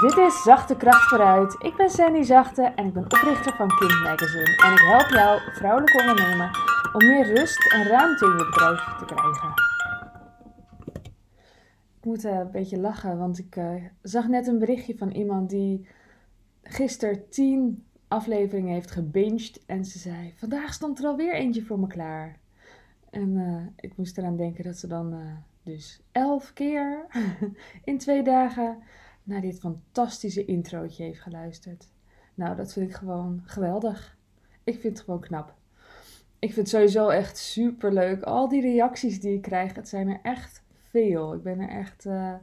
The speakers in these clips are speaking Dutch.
Dit is Zachte Kracht vooruit. Ik ben Sandy Zachte en ik ben oprichter van Kind Magazine. En ik help jou, vrouwelijke ondernemer, om meer rust en ruimte in je bedrijf te krijgen. Ik moet uh, een beetje lachen, want ik uh, zag net een berichtje van iemand die gisteren tien afleveringen heeft gebinged. En ze zei, vandaag stond er alweer eentje voor me klaar. En uh, ik moest eraan denken dat ze dan dus elf keer in twee dagen naar dit fantastische introotje heeft geluisterd. Nou, dat vind ik gewoon geweldig. Ik vind het gewoon knap. Ik vind het sowieso echt super leuk. Al die reacties die ik krijg, het zijn er echt veel. Ik ben er echt, uh,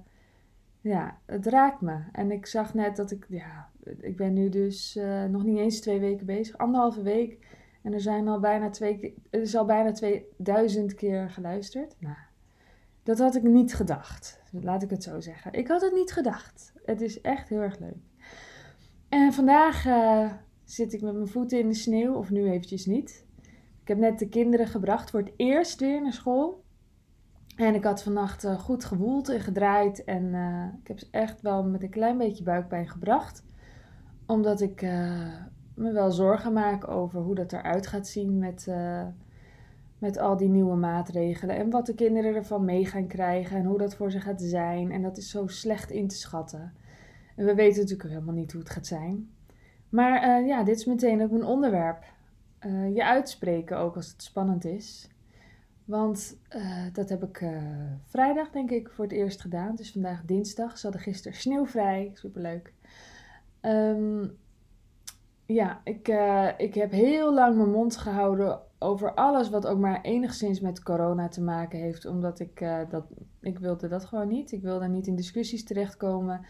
ja, het raakt me. En ik zag net dat ik, ja, ik ben nu dus uh, nog niet eens twee weken bezig, anderhalve week. En er zijn al bijna twee, er is al bijna 2000 keer geluisterd. Nou, dat had ik niet gedacht. Laat ik het zo zeggen. Ik had het niet gedacht. Het is echt heel erg leuk. En vandaag uh, zit ik met mijn voeten in de sneeuw, of nu eventjes niet. Ik heb net de kinderen gebracht voor het eerst weer naar school. En ik had vannacht uh, goed gewoeld en gedraaid. En uh, ik heb ze echt wel met een klein beetje buikpijn gebracht. Omdat ik me wel zorgen maak over hoe dat eruit gaat zien met met al die nieuwe maatregelen en wat de kinderen ervan mee gaan krijgen en hoe dat voor ze gaat zijn. En dat is zo slecht in te schatten. En we weten natuurlijk helemaal niet hoe het gaat zijn. Maar uh, ja, dit is meteen ook een onderwerp. Uh, je uitspreken ook als het spannend is. Want uh, dat heb ik vrijdag, denk ik, voor het eerst gedaan. Het is vandaag dinsdag. Ze hadden gisteren sneeuwvrij. Superleuk. Um, ja, ik, ik heb heel lang mijn mond gehouden over alles wat ook maar enigszins met corona te maken heeft. Omdat ik, uh, dat, ik wilde dat gewoon niet. Ik wilde niet in discussies terechtkomen.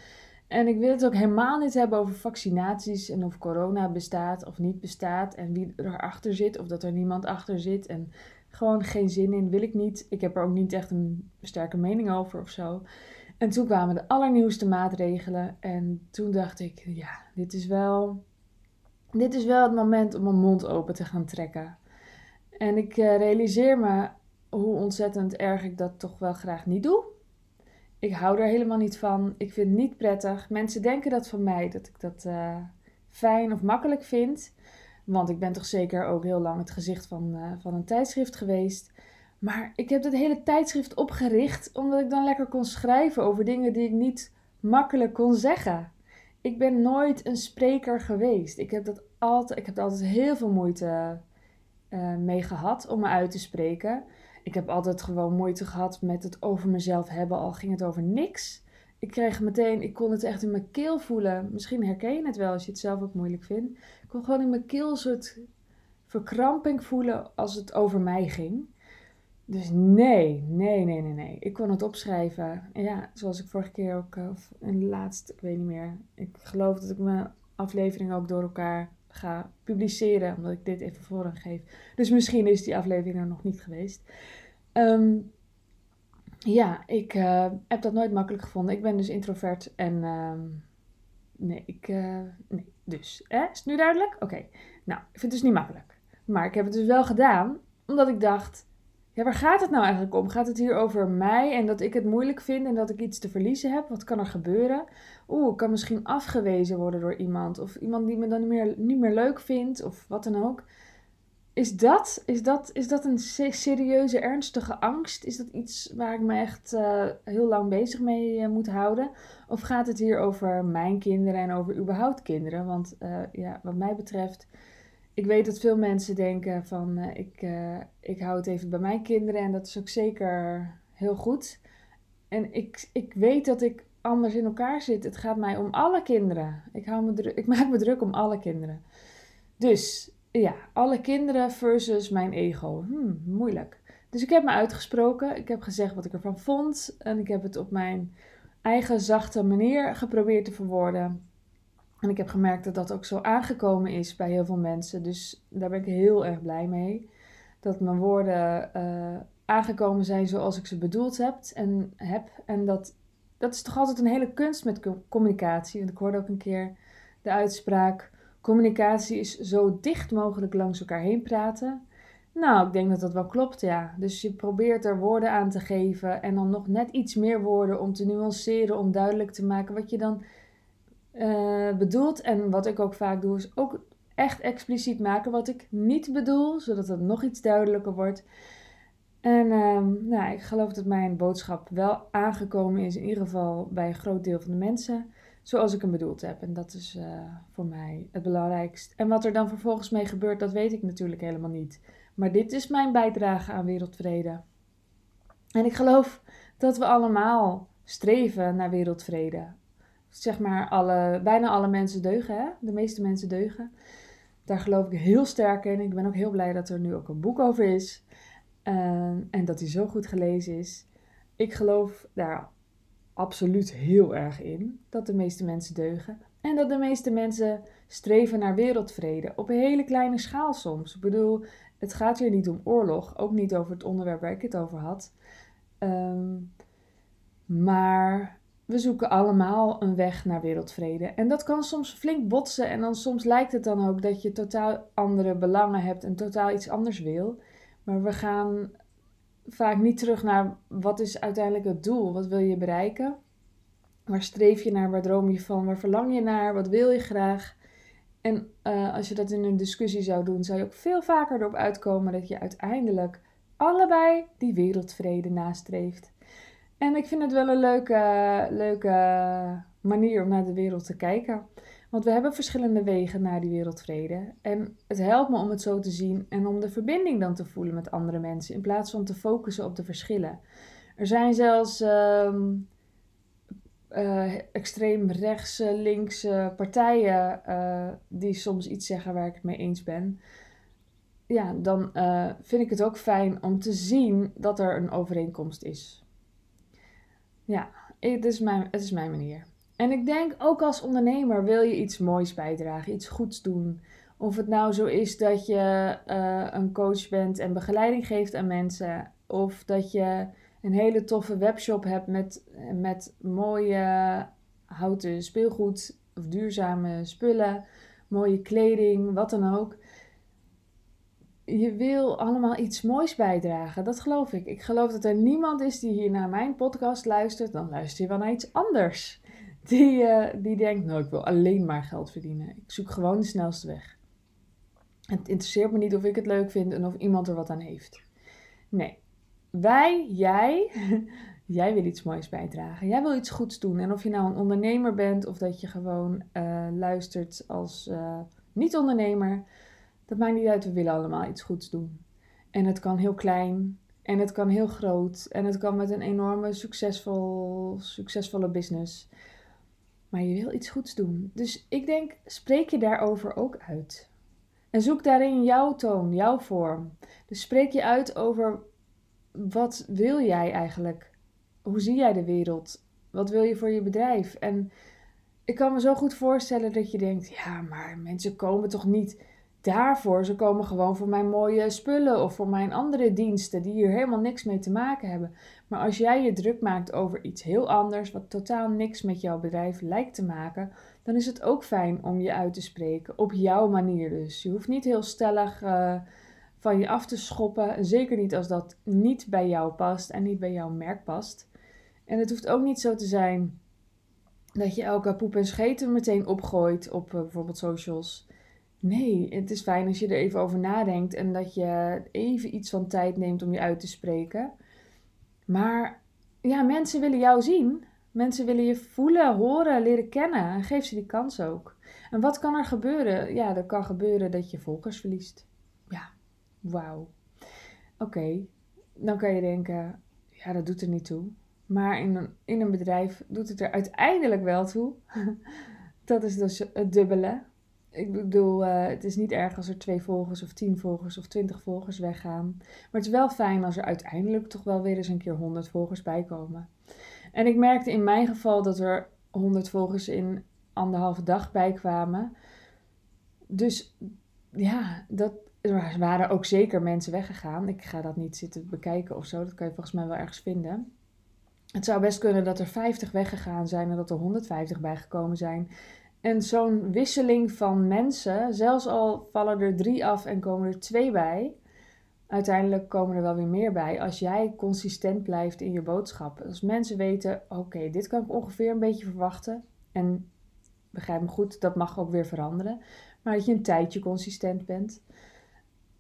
En ik wil het ook helemaal niet hebben over vaccinaties en of corona bestaat of niet bestaat. En wie erachter zit of dat er niemand achter zit. En gewoon geen zin in, wil ik niet. Ik heb er ook niet echt een sterke mening over of zo. En toen kwamen de allernieuwste maatregelen. En toen dacht ik, ja, dit is wel, dit is wel het moment om mijn mond open te gaan trekken. En ik uh, realiseer me hoe ontzettend erg ik dat toch wel graag niet doe. Ik hou er helemaal niet van. Ik vind het niet prettig. Mensen denken dat van mij, dat ik dat uh, fijn of makkelijk vind. Want ik ben toch zeker ook heel lang het gezicht van, uh, van een tijdschrift geweest. Maar ik heb dat hele tijdschrift opgericht omdat ik dan lekker kon schrijven over dingen die ik niet makkelijk kon zeggen. Ik ben nooit een spreker geweest. Ik heb, dat altijd, ik heb altijd heel veel moeite uh, mee gehad om me uit te spreken. Ik heb altijd gewoon moeite gehad met het over mezelf hebben, al ging het over niks. Ik kreeg meteen, ik kon het echt in mijn keel voelen. Misschien herken je het wel als je het zelf ook moeilijk vindt. Ik kon gewoon in mijn keel een soort verkramping voelen als het over mij ging. Dus nee, nee, nee, nee, nee. Ik kon het opschrijven. En ja, zoals ik vorige keer ook, eh, of in de laatste, ik weet niet meer. Ik geloof dat ik mijn aflevering ook door elkaar ga publiceren, omdat ik dit even voorrang geef. Dus misschien is die aflevering er nog niet geweest. Ehm, ja, ik uh, heb dat nooit makkelijk gevonden. Ik ben dus introvert en uh, nee, ik, uh, nee, dus. Hè? Is het nu duidelijk? Oké. Nou, ik vind het dus niet makkelijk. Maar ik heb het dus wel gedaan, omdat ik dacht, ja, waar gaat het nou eigenlijk om? Gaat het hier over mij en dat ik het moeilijk vind en dat ik iets te verliezen heb? Wat kan er gebeuren? Oeh, ik kan misschien afgewezen worden door iemand. Of iemand die me dan niet meer, niet meer leuk vindt, of wat dan ook. Is dat, is dat, is dat een serieuze, ernstige angst? Is dat iets waar ik me echt uh, heel lang bezig mee uh, moet houden? Of gaat het hier over mijn kinderen en over überhaupt kinderen? Want uh, ja, wat mij betreft ik weet dat veel mensen denken van uh, ik, uh, ik hou het even bij mijn kinderen en dat is ook zeker heel goed. En ik, ik weet dat ik anders in elkaar zit. Het gaat mij om alle kinderen. Ik, hou me ik maak me druk om alle kinderen. Dus ja, alle kinderen versus mijn ego. Hmm, moeilijk. Dus ik heb me uitgesproken. Ik heb gezegd wat ik ervan vond. En ik heb het op mijn eigen zachte manier geprobeerd te verwoorden. En ik heb gemerkt dat dat ook zo aangekomen is bij heel veel mensen. Dus daar ben ik heel erg blij mee. Dat mijn woorden uh, aangekomen zijn zoals ik ze bedoeld heb. En, heb. en dat, dat is toch altijd een hele kunst met communicatie. Want ik hoorde ook een keer de uitspraak: communicatie is zo dicht mogelijk langs elkaar heen praten. Nou, ik denk dat dat wel klopt, ja. Dus je probeert er woorden aan te geven en dan nog net iets meer woorden om te nuanceren, om duidelijk te maken wat je dan uh, bedoelt. En wat ik ook vaak doe, is ook echt expliciet maken wat ik niet bedoel, zodat het nog iets duidelijker wordt. En um, nou, ik geloof dat mijn boodschap wel aangekomen is, in ieder geval bij een groot deel van de mensen, zoals ik hem bedoeld heb. En dat is uh, voor mij het belangrijkst. En wat er dan vervolgens mee gebeurt, dat weet ik natuurlijk helemaal niet. Maar dit is mijn bijdrage aan wereldvrede. En ik geloof dat we allemaal streven naar wereldvrede. Zeg maar, alle, bijna alle mensen deugen, hè? de meeste mensen deugen. Daar geloof ik heel sterk in. Ik ben ook heel blij dat er nu ook een boek over is. Ehm, en dat hij zo goed gelezen is. Ik geloof daar absoluut heel erg in dat de meeste mensen deugen. En dat de meeste mensen streven naar wereldvrede. Op een hele kleine schaal soms. Ik bedoel, het gaat hier niet om oorlog. Ook niet over het onderwerp waar ik het over had. Ehm, maar we zoeken allemaal een weg naar wereldvrede. En dat kan soms flink botsen. En dan soms lijkt het dan ook dat je totaal andere belangen hebt en totaal iets anders wil. Maar we gaan vaak niet terug naar wat is uiteindelijk het doel? Wat wil je bereiken? Waar streef je naar? Waar droom je van? Waar verlang je naar? Wat wil je graag? En uh, als je dat in een discussie zou doen, zou je ook veel vaker erop uitkomen dat je uiteindelijk allebei die wereldvrede nastreeft. En ik vind het wel een leuke, leuke manier om naar de wereld te kijken. Want we hebben verschillende wegen naar die wereldvrede. En het helpt me om het zo te zien en om de verbinding dan te voelen met andere mensen. In plaats van te focussen op de verschillen. Er zijn zelfs um, extreem rechtse, linkse partijen uh, die soms iets zeggen waar ik het mee eens ben. Ja, dan uh, vind ik het ook fijn om te zien dat er een overeenkomst is. Ja, het is mijn, het is mijn manier. En ik denk ook als ondernemer wil je iets moois bijdragen, iets goeds doen. Of het nou zo is dat je uh, een coach bent en begeleiding geeft aan mensen. Of dat je een hele toffe webshop hebt met, met mooie houten speelgoed of duurzame spullen, mooie kleding, wat dan ook je wil allemaal iets moois bijdragen. Dat geloof ik. Ik geloof dat er niemand is die hier naar mijn podcast luistert. Dan luister je wel naar iets anders. Die, uh, die denkt, nou ik wil alleen maar geld verdienen. Ik zoek gewoon de snelste weg. Het interesseert me niet of ik het leuk vind en of iemand er wat aan heeft. Nee. Wij, jij, jij wil iets moois bijdragen. Jij wil iets goeds doen. En of je nou een ondernemer bent of dat je gewoon uh, luistert als uh, niet-ondernemer dat maakt niet uit, we willen allemaal iets goeds doen. En het kan heel klein en het kan heel groot en het kan met een enorme succesvol, succesvolle business. Maar je wil iets goeds doen. Dus ik denk, spreek je daarover ook uit. En zoek daarin jouw toon, jouw vorm. Dus spreek je uit over wat wil jij eigenlijk? Hoe zie jij de wereld? Wat wil je voor je bedrijf? En ik kan me zo goed voorstellen dat je denkt: ja, maar mensen komen toch niet daarvoor. Ze komen gewoon voor mijn mooie spullen of voor mijn andere diensten die hier helemaal niks mee te maken hebben. Maar als jij je druk maakt over iets heel anders, wat totaal niks met jouw bedrijf lijkt te maken, dan is het ook fijn om je uit te spreken. Op jouw manier dus. Je hoeft niet heel stellig uh, van je af te schoppen. Zeker niet als dat niet bij jou past en niet bij jouw merk past. En het hoeft ook niet zo te zijn dat je elke poep en scheten meteen opgooit op uh, bijvoorbeeld socials. Nee, het is fijn als je er even over nadenkt en dat je even iets van tijd neemt om je uit te spreken. Maar ja, mensen willen jou zien. Mensen willen je voelen, horen, leren kennen. En geef ze die kans ook. En wat kan er gebeuren? Ja, er kan gebeuren dat je volgers verliest. Ja, wauw. Oké, dan kan je denken, ja, dat doet er niet toe. Maar in een, in een bedrijf doet het er uiteindelijk wel toe. dat is dus het dubbele. Ik bedoel, uh, het is niet erg als er twee volgers of tien volgers of twintig volgers weggaan. Maar het is wel fijn als er uiteindelijk toch wel weer eens een keer honderd volgers bijkomen. En ik merkte in mijn geval dat er honderd volgers in anderhalve dag bijkwamen. Dus ja, dat, er waren ook zeker mensen weggegaan. Ik ga dat niet zitten bekijken of zo. Dat kan je volgens mij wel ergens vinden. Het zou best kunnen dat er 50 weggegaan zijn en dat er 150 bijgekomen zijn. En zo'n wisseling van mensen, zelfs al vallen er drie af en komen er twee bij, uiteindelijk komen er wel weer meer bij als jij consistent blijft in je boodschap. Als mensen weten, oké, dit kan ik ongeveer een beetje verwachten. En begrijp me goed, dat mag ook weer veranderen. Maar dat je een tijdje consistent bent.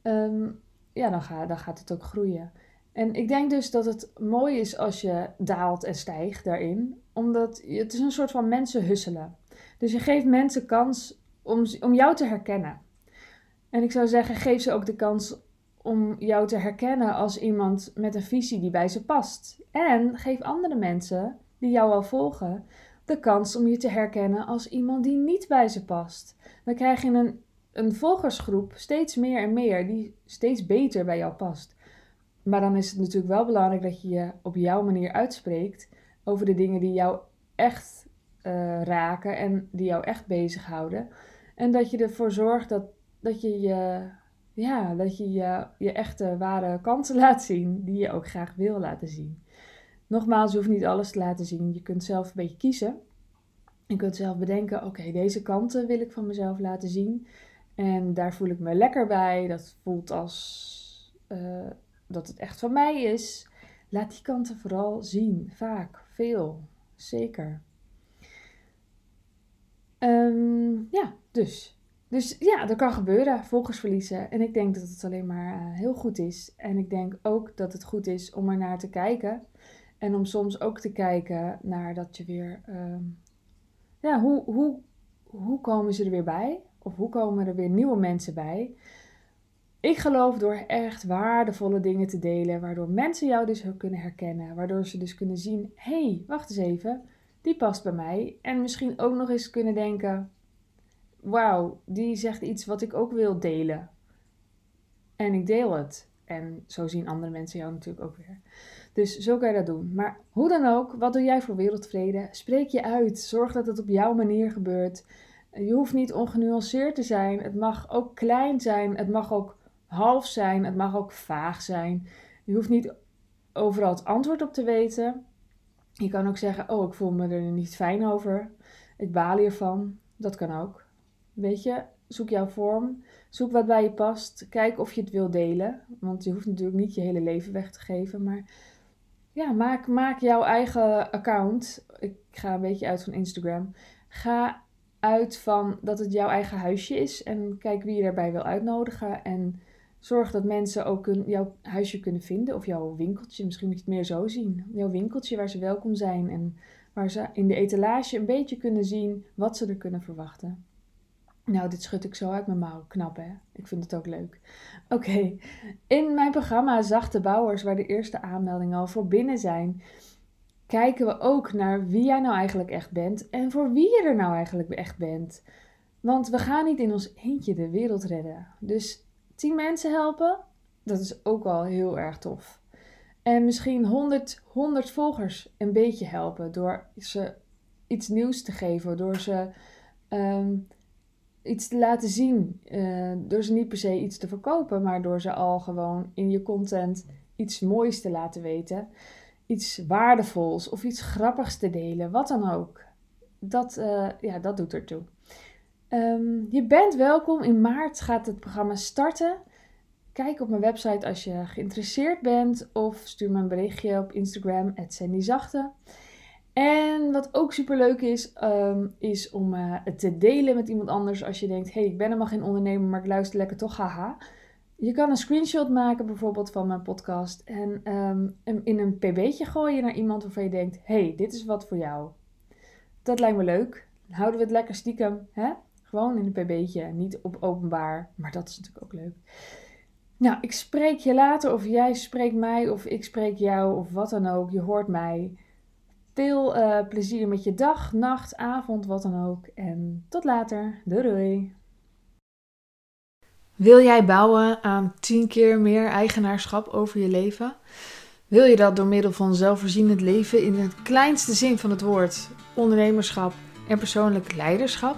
Ehm, ja, dan, ga, dan gaat het ook groeien. En ik denk dus dat het mooi is als je daalt en stijgt daarin. Omdat het is een soort van mensen husselen. Dus je geeft mensen kans om, om jou te herkennen. En ik zou zeggen, geef ze ook de kans om jou te herkennen als iemand met een visie die bij ze past. En geef andere mensen die jou al volgen de kans om je te herkennen als iemand die niet bij ze past. Dan krijg je een, een volgersgroep steeds meer en meer die steeds beter bij jou past. Maar dan is het natuurlijk wel belangrijk dat je je op jouw manier uitspreekt over de dingen die jou echt uh, raken en die jou echt bezighouden. En dat je ervoor zorgt dat, dat je je, ja, dat je, je, je echte ware kansen laat zien, die je ook graag wil laten zien. Nogmaals, je hoeft niet alles te laten zien. Je kunt zelf een beetje kiezen. Je kunt zelf bedenken, oké, deze kanten wil ik van mezelf laten zien. En daar voel ik me lekker bij. Dat voelt als uh, dat het echt van mij is. Laat die kanten vooral zien. Vaak, veel, zeker. Um, ja, dus. Dus ja, dat kan gebeuren, volgers verliezen. En ik denk dat het alleen maar uh, heel goed is. En ik denk ook dat het goed is om er naar te kijken. En om soms ook te kijken naar dat je weer. Um, ja, hoe, hoe, hoe komen ze er weer bij? Of hoe komen er weer nieuwe mensen bij? Ik geloof door echt waardevolle dingen te delen, waardoor mensen jou dus kunnen herkennen, waardoor ze dus kunnen zien: hé, hey, wacht eens even, die past bij mij. En misschien ook nog eens kunnen denken: wauw, die zegt iets wat ik ook wil delen. En ik deel het. En zo zien andere mensen jou natuurlijk ook weer. Dus zo kan je dat doen. Maar hoe dan ook, wat doe jij voor wereldvrede? Spreek je uit. Zorg dat het op jouw manier gebeurt. Je hoeft niet ongenuanceerd te zijn. Het mag ook klein zijn. Het mag ook half zijn. Het mag ook vaag zijn. Je hoeft niet overal het antwoord op te weten. Je kan ook zeggen: Oh, ik voel me er niet fijn over. Ik baal hiervan. Dat kan ook. Weet je, zoek jouw vorm. Zoek wat bij je past. Kijk of je het wil delen. Want je hoeft natuurlijk niet je hele leven weg te geven. Maar ja, maak, maak jouw eigen account. Ik ga een beetje uit van Instagram. Ga uit van dat het jouw eigen huisje is. En kijk wie je daarbij wil uitnodigen. En zorg dat mensen ook jouw huisje kunnen vinden. Of jouw winkeltje. Misschien moet je het meer zo zien. Jouw winkeltje waar ze welkom zijn. En waar ze in de etalage een beetje kunnen zien wat ze er kunnen verwachten. Nou, dit schud ik zo uit mijn mouw. Knap, hè? Ik vind het ook leuk. Oké, in mijn programma Zachte Bouwers, waar de eerste aanmeldingen al voor binnen zijn, kijken we ook naar wie jij nou eigenlijk echt bent en voor wie je er nou eigenlijk echt bent. Want we gaan niet in ons eentje de wereld redden. Dus 10 mensen helpen, dat is ook al heel erg tof. En misschien 100, 100 volgers een beetje helpen door ze iets nieuws te geven, door ze um, iets te laten zien. Uh, door ze niet per se iets te verkopen, maar door ze al gewoon in je content iets moois te laten weten. Iets waardevols of iets grappigs te delen, wat dan ook. Dat, uh, ja, dat doet ertoe. Um, je bent welkom. In maart gaat het programma starten. Kijk op mijn website als je geïnteresseerd bent of stuur me een berichtje op Instagram, @sandyzachte. En wat ook super leuk is, um, is om uh, het te delen met iemand anders. Als je denkt, hey, ik ben helemaal geen ondernemer, maar ik luister lekker toch, haha. Je kan een screenshot maken bijvoorbeeld van mijn podcast en um, in een pb'tje gooien naar iemand waarvan je denkt, hey, dit is wat voor jou. Dat lijkt me leuk. Houden we het lekker stiekem, hè? Gewoon in een pb'tje, niet op openbaar. Maar dat is natuurlijk ook leuk. Nou, ik spreek je later of jij spreekt mij of ik spreek jou of wat dan ook. Je hoort mij. Veel uh, plezier met je dag, nacht, avond, wat dan ook. En tot later. Doei doei. Wil jij bouwen aan 10 keer meer eigenaarschap over je leven? Wil je dat door middel van zelfvoorzienend leven in het kleinste zin van het woord, ondernemerschap en persoonlijk leiderschap?